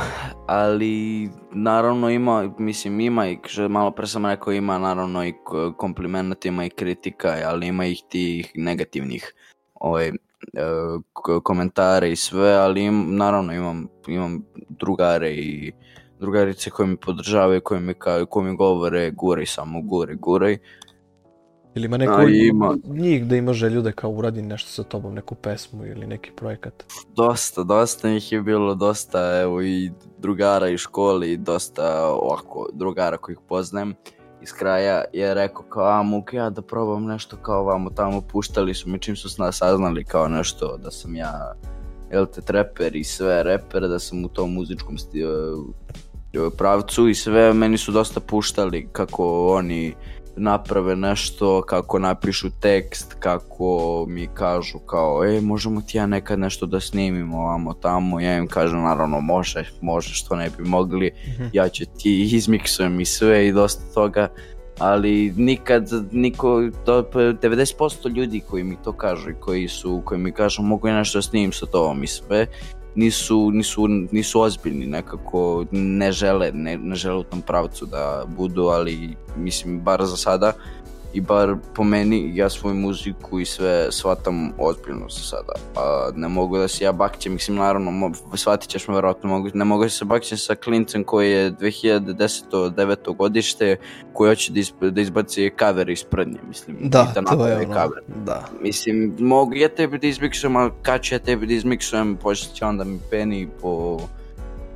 ali naravno ima, mislim ima i malo pre sam rekao ima naravno i komplimenata, ima i kritika, ali ima ih tih negativnih ovaj, e, k- komentara i sve, ali im, naravno imam, imam drugare i drugarice koje mi podržavaju, koje mi, ka, koje mi govore guraj samo, guraj, guraj. Ili ima neko A, ima. njih da ima želju da kao uradi nešto sa tobom, neku pesmu ili neki projekat? Dosta, dosta ih je bilo, dosta evo i drugara iz školi, dosta ovako drugara kojih poznajem iz kraja je rekao kao, a mogu ja da probam nešto kao vamo tamo, puštali su mi čim su sna saznali kao nešto da sam ja jel te, treper i sve reper, da sam u tom muzičkom sti, uh, pravcu i sve meni su dosta puštali kako oni naprave nešto, kako napišu tekst, kako mi kažu kao, e, možemo ti ja nekad nešto da snimimo ovamo tamo, ja im kažem naravno može, može što ne bi mogli, Mhm. ja ću ti izmiksujem i sve i dosta toga, ali nikad niko, to, 90% ljudi koji mi to kažu i koji su, koji mi kažu mogu ja nešto da snimim sa tobom i sve, nisu, nisu, nisu ozbiljni nekako, ne žele, ne, ne žele u tom pravcu da budu, ali mislim bar za sada i bar po meni ja svoju muziku i sve shvatam ozbiljno za sada. A ne mogu da se ja bakćem, mislim naravno mo- shvatit ćeš me verovatno, mogu, ne mogu da se bakćem sa klincem koji je 2010. 9. godište koji hoće da, isp, da izbaci cover iz prdnje, mislim. Da, da to je ono, cover. da. Mislim, mogu ja tebi da izmiksujem, a kad ću ja tebi da izmiksujem, počet će onda mi peni po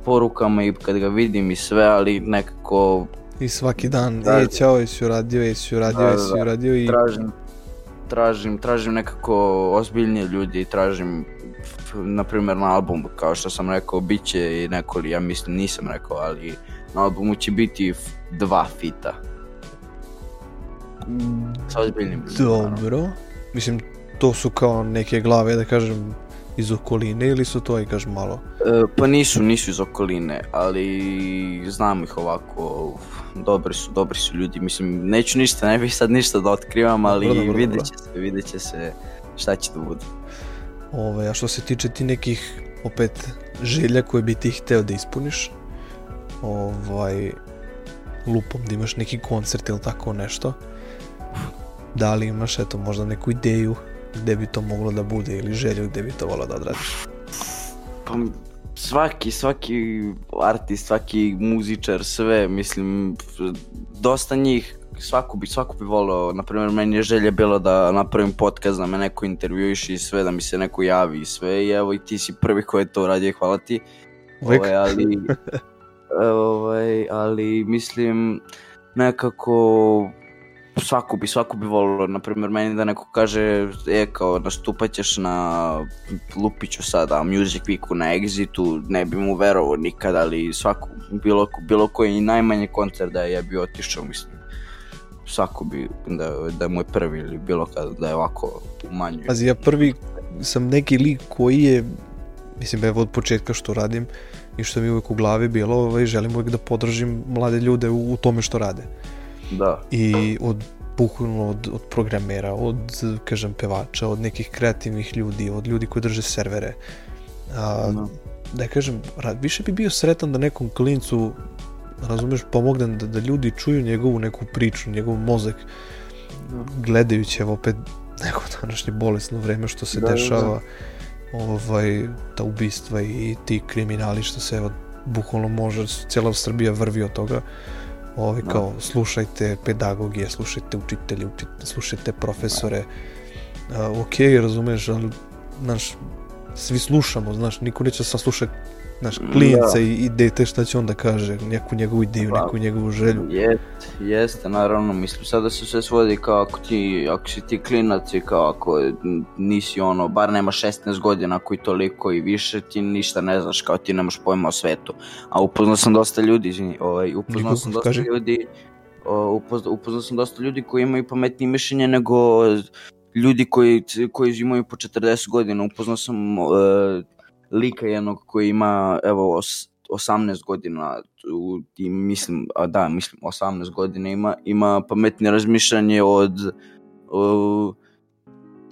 porukama i kad ga vidim i sve, ali nekako I svaki dan, Da. e, ćao, jesi uradio, jesi uradio, Da, da, jesi da. uradio i... tražim, tražim, tražim nekako ozbiljnije ljudi i tražim na primjer na albumu, kao što sam rekao, bit će i neko, ja mislim nisam rekao, ali na albumu će biti dva fita sa ozbiljnim. Dobro. Mislim, to su kao neke glave, da kažem, iz okoline ili su to i malo? E, pa nisu, nisu iz okoline, ali znam ih ovako, dobri su, dobri su ljudi, mislim, neću ništa, ne bih sad ništa da otkrivam, ali Dobro, dobro, vidjet dobro. će se, vidjet će se šta će da bude. Ove, a što se tiče ti nekih, opet, želja koje bi ti hteo da ispuniš, ovaj, lupom da imaš neki koncert ili tako nešto, da li imaš, eto, možda neku ideju gde bi to moglo da bude ili želju gde bi to volao da odradiš? Pa svaki, svaki artist, svaki muzičar, sve, mislim, dosta njih, svaku bi, svaku bi volao, na primjer, meni je želja bilo da napravim podcast, da me neko intervjuiše i sve, da mi se neko javi i sve, i evo i ti si prvi koji je to uradio, hvala ti. Ovaj, ali, ovaj, ali mislim, nekako, svaku bi, svaku bi volio, na primjer meni da neko kaže, e kao nastupat ćeš na Lupiću sada, Music Weeku na Exitu, ne bi mu verovao nikad, ali svaku, bilo, bilo koji najmanji koncert da je ja bi otišao, mislim, svako bi, da, da je moj prvi ili bilo kada, da je ovako umanjuje. Pazi, ja prvi sam neki lik koji je, mislim, evo od početka što radim i što mi je uvijek u glavi bilo, ovaj, želim uvijek da podržim mlade ljude u, u tome što rade. Da, I od bukvalno od, od programera, od, kažem, pevača, od nekih kreativnih ljudi, od ljudi koji drže servere. A, Da. da kažem, više bi bio sretan da nekom klincu, razumeš, pomognem da, da ljudi čuju njegovu neku priču, njegov mozak, gledajući evo opet neko današnje bolesno vreme što se Da, da, da. dešava, ovaj, ta ubistva i ti kriminali što se evo, bukvalno može, cijela Srbija vrvi od toga. Ovaj, Da. kao, slušajte pedagogije, slušajte učitelje, učite, slušajte profesore. A, ok, razumeš, ali, znaš, svi slušamo, znaš, niko neće sad slušati naš klijence Da. i, i dete šta će on da kaže, neku njegovu ideju, Da. neku njegovu želju. Jest, jeste, naravno, mislim, sada se sve svodi kao ako ti, ako si ti klinac i kao ako nisi ono, bar nema 16 godina koji toliko i više, ti ništa ne znaš, kao ti nemaš pojma o svetu. A upoznao sam dosta ljudi, izvini, ovaj, upoznao sam dosta kaži. ljudi, upoznao, upoznao sam dosta ljudi koji imaju pametnije mišljenje nego ljudi koji, koji imaju po 40 godina. Upoznao sam e, lika jednog koji ima, evo, os, 18 godina u, i mislim, a da, mislim 18 godina ima, ima pametnije razmišljanje od uh,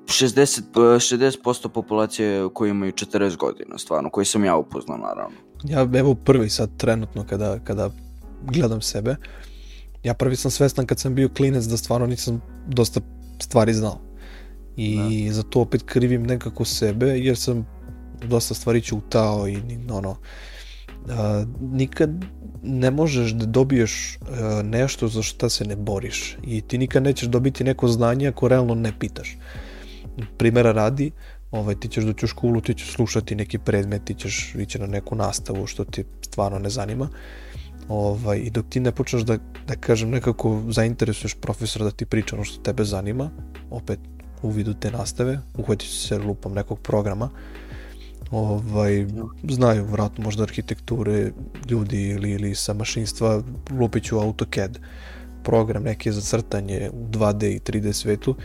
60, uh, 60% populacije koji imaju 40 godina, stvarno, koji sam ja upoznao, naravno. Ja evo prvi sad trenutno kada, kada gledam sebe, ja prvi sam svestan kad sam bio klinec da stvarno nisam dosta stvari znao. I zato opet krivim nekako sebe jer sam dosta stvari ćutao i ono, a, nikad ne možeš da dobiješ a, nešto za šta se ne boriš i ti nikad nećeš dobiti neko znanje ako realno ne pitaš. Primera radi, ovaj, ti ćeš doći u školu, ti ćeš slušati neki predmet, ti ćeš ići na neku nastavu što ti stvarno ne zanima. Ovaj, I dok ti ne počneš da, da kažem nekako zainteresuješ profesora da ti priča ono što tebe zanima, opet u vidu te nastave, uhvatiš se lupom nekog programa, ovaj, znaju vratno možda arhitekture ljudi ili, ili sa mašinstva, lupit ću AutoCAD program neki za crtanje u 2D i 3D svetu,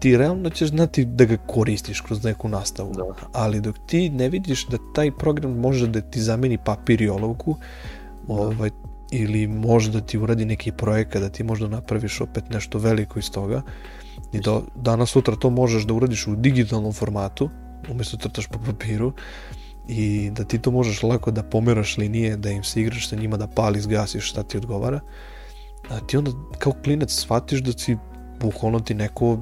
ti realno ćeš znati da ga koristiš kroz neku nastavu. Da. Ali dok ti ne vidiš da taj program može da ti zameni papir i olovku, ovaj, ili može da ti uradi neki projekat, da ti možda napraviš opet nešto veliko iz toga, i da danas sutra to možeš da uradiš u digitalnom formatu, umjesto crtaš po papiru, i da ti to možeš lako da pomeraš linije, da im se igraš sa njima, da pali, zgasiš šta ti odgovara, a ti onda kao klinac shvatiš da si bukvalno ti neko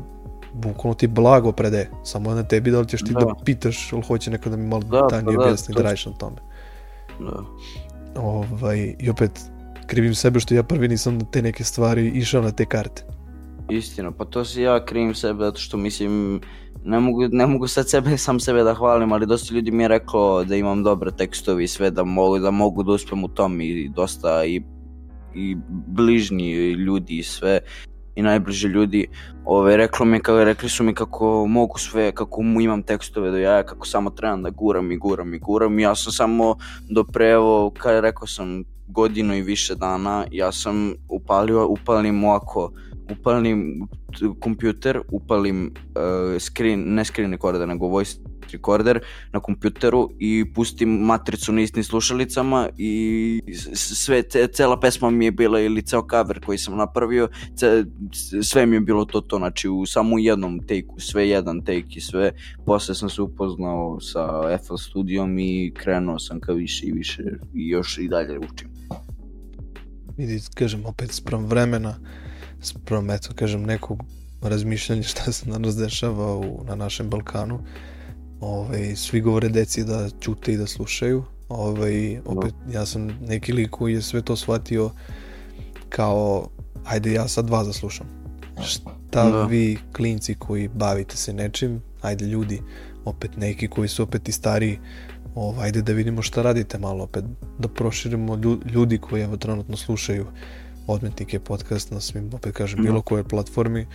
bukvalno ti blago predaje. Samo je na tebi da li ćeš ti da, Da. pitaš ili hoće neko da mi malo Da, tanije pa da, objasni da to- radiš na tome. Da. Ovaj, I opet, krivim sebe što ja prvi nisam na te neke stvari išao na te karte. Istina, pa to si ja krivim sebe zato što mislim ne mogu, ne mogu sad sebe, sam sebe da hvalim, ali dosta ljudi mi je reklo da imam dobre tekstovi i sve, da mogu da, mogu da uspem u tom i dosta i, i bližnji ljudi i sve i najbliži ljudi ove, reklo mi, kako, rekli su mi kako mogu sve, kako mu imam tekstove do jaja, kako samo trebam da guram i guram i guram. Ja sam samo do pre, evo, kada rekao sam godinu i više dana, ja sam upalio, upalim ovako, upalim kompjuter, upalim uh, screen, ne screen recorder, nego voice recorder na kompjuteru i pustim matricu na istim slušalicama i sve, ce, cela pesma mi je bila ili ceo cover koji sam napravio, ce, sve mi je bilo to to, znači u samo jednom take-u, sve jedan take i sve, posle sam se upoznao sa FL studijom i krenuo sam ka više i više i još i dalje učim. Vidi, kažem, opet sprem vremena, sprem, eto, kažem, nekog razmišljanja šta se danas dešava u, na našem Balkanu. Ovaj, svi govore deci da ćute i da slušaju. Ovaj, opet, ja sam neki lik koji je sve to shvatio kao, ajde ja sad vas da slušam. Šta Da. vi, klinci koji bavite se nečim, ajde ljudi, opet neki koji su opet i stariji, ovaj, ajde da vidimo šta radite malo opet, da proširimo lju- ljudi koji evo trenutno slušaju odmetnike podcast na svim, opet kažem, bilo kojoj platformi,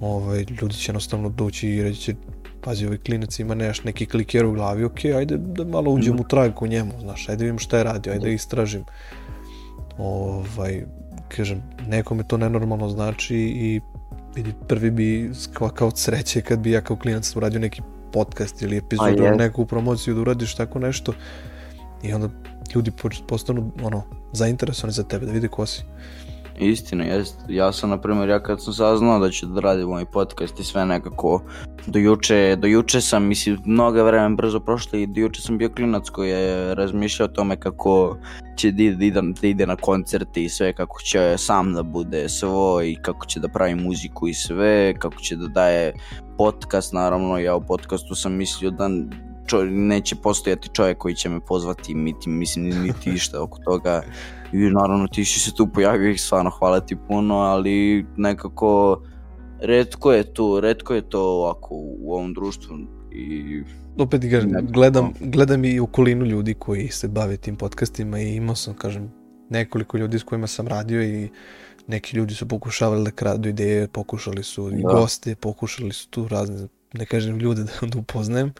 ovaj, ljudi će jednostavno doći i reći će, pazi, ovaj klinac ima neš, neki kliker u glavi, ok, ajde da malo uđem u trag u njemu, znaš, ajde vidim šta je radio, ajde da. istražim. Ovaj, kažem, nekome to nenormalno znači i vidi, prvi bi kao, kao od sreće kad bi ja kao klinac uradio neki podcast ili epizodu, je. neku promociju da uradiš tako nešto. I onda ljudi postanu ono, zainteresovani za tebe, da vide ko si. Istina, jest. Ja sam, na primjer, ja kad sam saznao da ću da radim ovaj podcast i sve nekako, do juče, do juče sam, mislim, mnogo vremena brzo prošlo i do juče sam bio klinac koji je razmišljao o tome kako će da ide, da ide, na koncerte i sve, kako će sam da bude svoj, kako će da pravi muziku i sve, kako će da daje podcast, naravno, ja u podcastu sam mislio da čo, neće postojati čovjek koji će me pozvati, niti, mislim, niti išta oko toga. I naravno ti si se tu pojavio i stvarno hvala ti puno, ali nekako redko je to, redko je to ovako u ovom društvu i Opet Nekako. gledam, gledam i okolinu ljudi koji se bave tim podcastima i imao sam, kažem, nekoliko ljudi s kojima sam radio i neki ljudi su pokušavali da kradu ideje, pokušali su i Da. goste, pokušali su tu razne, ne kažem ljude da, da upoznajem.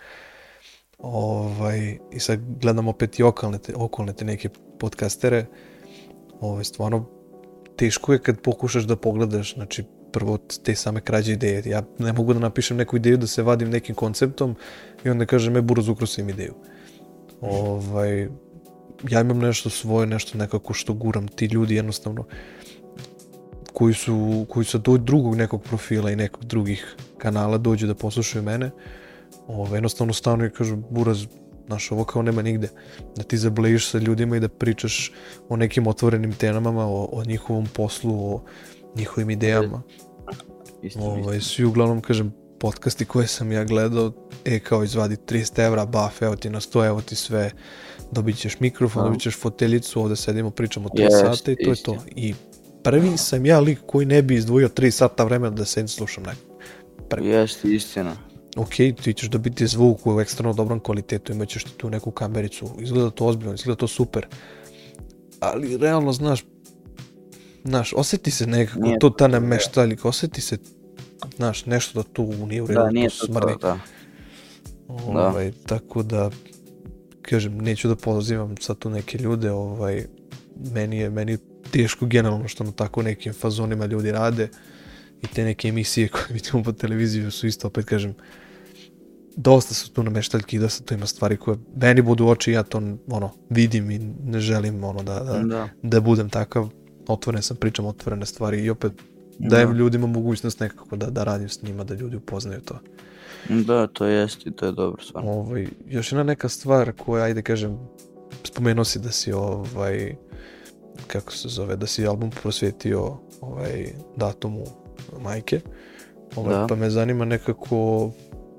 Ovaj, I sad gledam opet i okolne te, okolne te neke podcastere. Ovaj, stvarno, teško je kad pokušaš da pogledaš, znači, prvo te same krađe ideje. Ja ne mogu da napišem neku ideju da se vadim nekim konceptom i onda kažem, e, buraz ukrao sam ideju. Ovaj, ja imam nešto svoje, nešto nekako što guram. Ti ljudi jednostavno koji su, koji su od drugog nekog profila i nekog drugih kanala dođu da poslušaju mene, ovaj, jednostavno stanu i kažu, buraz, znaš, ovo kao nema nigde. Da ti zablejiš sa ljudima i da pričaš o nekim otvorenim temama, o, o njihovom poslu, o njihovim idejama. isto Ovaj, svi uglavnom, kažem, podcasti koje sam ja gledao, e, kao izvadi 300 evra, baf, evo ti na 100, evo ti sve, dobit ćeš mikrofon, dobit ćeš foteljicu, ovde sedimo, pričamo 3 Jest, sata i to je to. I prvi sam ja lik koji ne bi izdvojio 3 sata vremena da sedim slušam nekog. Jeste, istina. Ok, ti ćeš dobiti zvuk u ekstremno dobrom kvalitetu, imat ćeš ti tu neku kamericu, izgleda to ozbiljno, izgleda to super, ali realno, znaš, znaš, oseti se nekako Nije to ta da. nameštaljka, oseti se, znaš, nešto da tu nije u redu, Da, nije to smrdi. to, da. Ovaj, tako da, kažem, neću da pozivam sad tu neke ljude, ovaj, meni je, meni je teško generalno što na tako nekim fazonima ljudi rade i te neke emisije koje vidimo po televiziji su isto, opet kažem, dosta su tu nameštaljki i dosta tu ima stvari koje meni budu oči ja to ono, vidim i ne želim ono da, da, Da. da budem takav otvoren sam, pričam otvorene stvari i opet dajem Da. ljudima mogućnost nekako da, da radim s njima, da ljudi upoznaju to. Da, to jest i to je dobro stvarno. Ovaj, još jedna neka stvar koja, ajde kažem, spomenuo si da si ovaj, kako se zove, da si album prosvetio ovaj, datumu majke, ovaj, Da. pa me zanima nekako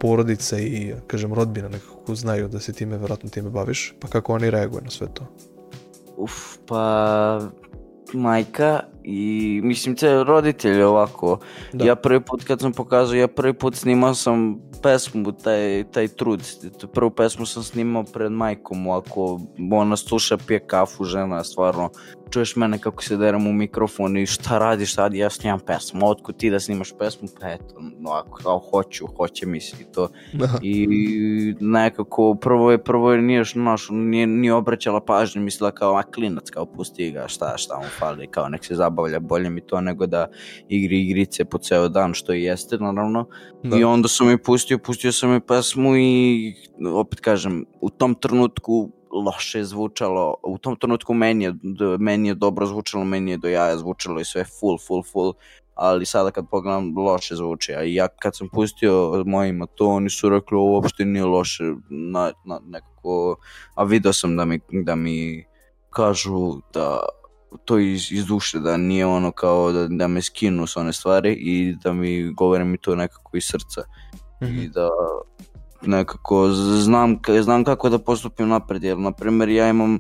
porodica i, kažem, rodbina nekako znaju da se time, verovatno time baviš, pa kako oni reaguju na sve to? Uf, pa majka i mislim te roditelji ovako. Da. Ja prvi put kad sam pokazao, ja prvi put snimao sam pesmu, taj, taj trud. Prvu pesmu sam snimao pred majkom, ovako ona sluša, pije kafu, žena, stvarno. Čuješ mene kako se derem u mikrofon i šta radiš sad, ja snimam pesmu, otkud ti da snimaš pesmu, pa eto, ovako, kao hoću, hoće mi se i to. Da. I nekako prvo je prvo je nije naš nije, nije obraćala pažnju mislila kao a klinac kao pusti ga šta šta mu fali kao nek se zabavlja bolje mi to nego da igri igrice po ceo dan što i jeste naravno Da. i onda sam mi pustio pustio sam mi pesmu i opet kažem u tom trenutku loše je zvučalo u tom trenutku meni je, meni je dobro zvučalo meni je do jaja zvučalo i sve full full full ali sada kad pogledam loše zvuči, a ja kad sam pustio mojima to, oni su rekli ovo uopšte nije loše, na, na, nekako, a video sam da mi, da mi kažu da to iz, iz duše, da nije ono kao da, da me skinu s one stvari i da mi govore mi to nekako iz srca Mhm. i da nekako znam, znam kako da postupim napred, jer na primjer ja imam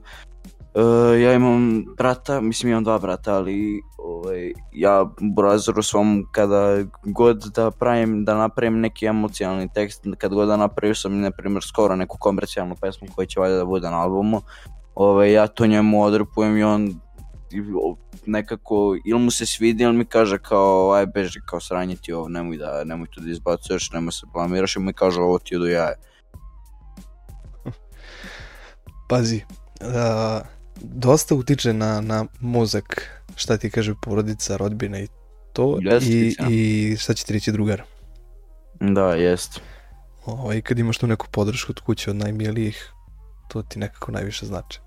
Uh, ja imam brata, mislim imam dva brata, ali ovaj, ja Burazeru svom kada god da pravim, da napravim neki emocionalni tekst, kad god da napravio sam, na primjer, skoro neku komercijalnu pesmu koja će valjda da bude na albumu, ovaj, ja to njemu odrepujem i on nekako ili mu se svidi ili mi kaže kao aj beži kao sranje ti ovo nemoj da nemoj to da izbacuješ nemoj se blamiraš i mi kaže ovo ti je do jaja Pazi, a, dosta utiče na, na mozak, šta ti kaže porodica, rodbina i to, Jeste, i, i šta će ti reći drugar. da jest Ovaj, kad imaš tu neku podršku od kuće od najmilijih, to ti nekako najviše znači.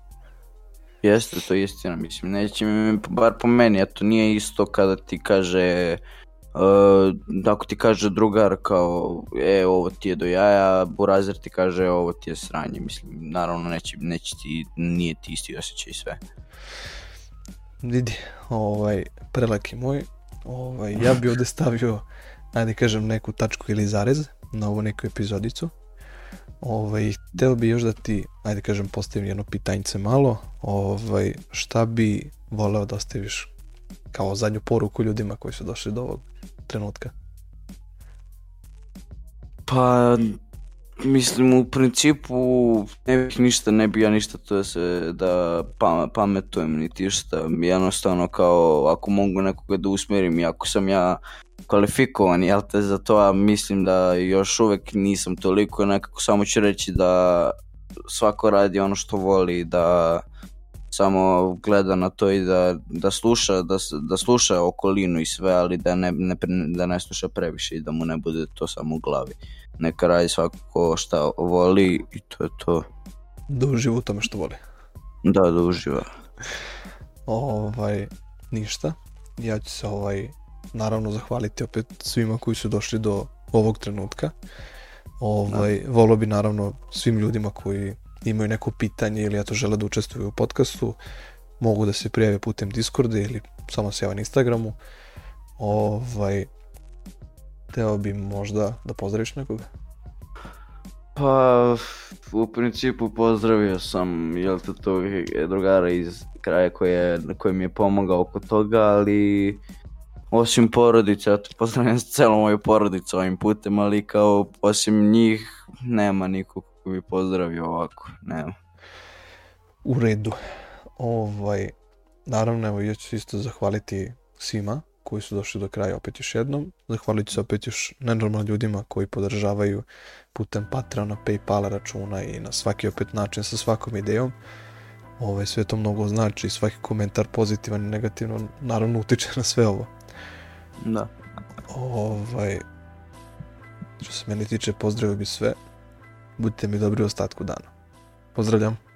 Jeste, to je istina, mislim, neće mi, bar po meni, eto, nije isto kada ti kaže, uh, ako ti kaže drugar kao, e, ovo ti je do jaja, burazer ti kaže, ovo ti je sranje, mislim, naravno neće, neće ti, nije ti isti osjećaj sve. Vidi, ovaj, prelaki moj, ovaj, ja bi ovde stavio, ajde kažem, neku tačku ili zarez na ovu neku epizodicu. Ovaj, hteo bi još da ti, ajde kažem, postavim jedno pitanjce malo, ovaj, šta bi voleo da ostaviš kao zadnju poruku ljudima koji su došli do ovog trenutka? Pa, mislim, u principu ne bih ništa, ne bi ja ništa to da se, da pa, pametujem niti išta, jednostavno kao ako mogu nekoga da usmjerim i ako sam ja kvalifikovan, jel te, za to, a mislim da još uvek nisam toliko, nekako samo ću reći da svako radi ono što voli, da samo gleda na to i da, da sluša da, da sluša okolinu i sve, ali da ne, ne, da ne sluša previše i da mu ne bude to samo u glavi. Neka radi svako šta voli i to je to. Da uživa u tome što voli. Da, da uživa. Ovaj, ništa. Ja ću se ovaj, naravno zahvaliti opet svima koji su došli do ovog trenutka. Ovaj, volio bi naravno svim ljudima koji imaju neko pitanje ili eto žele da učestvuju u podcastu, mogu da se prijave putem Discorda ili samo se jave na Instagramu. Ovaj, teo bi možda da pozdraviš nekoga. Pa, u principu pozdravio sam, jel te tog drugara iz kraja koji, je, koji mi je pomogao oko toga, ali osim porodice, ja pozdravljam celu moju porodicu ovim putem, ali kao osim njih nema nikog koji bi pozdravio ovako, nema. U redu. Ovaj, naravno, evo, ja ću isto zahvaliti svima koji su došli do kraja opet još jednom. Zahvalit ću se opet još nenormalnim ljudima koji podržavaju putem Patreona, Paypala računa i na svaki opet način sa svakom idejom. Ovaj, sve to mnogo znači, svaki komentar pozitivan i negativan naravno utiče na sve ovo. Da. Ovaj, što se meni tiče, pozdravio bi sve. Budite mi dobri u ostatku dana. Pozdravljam.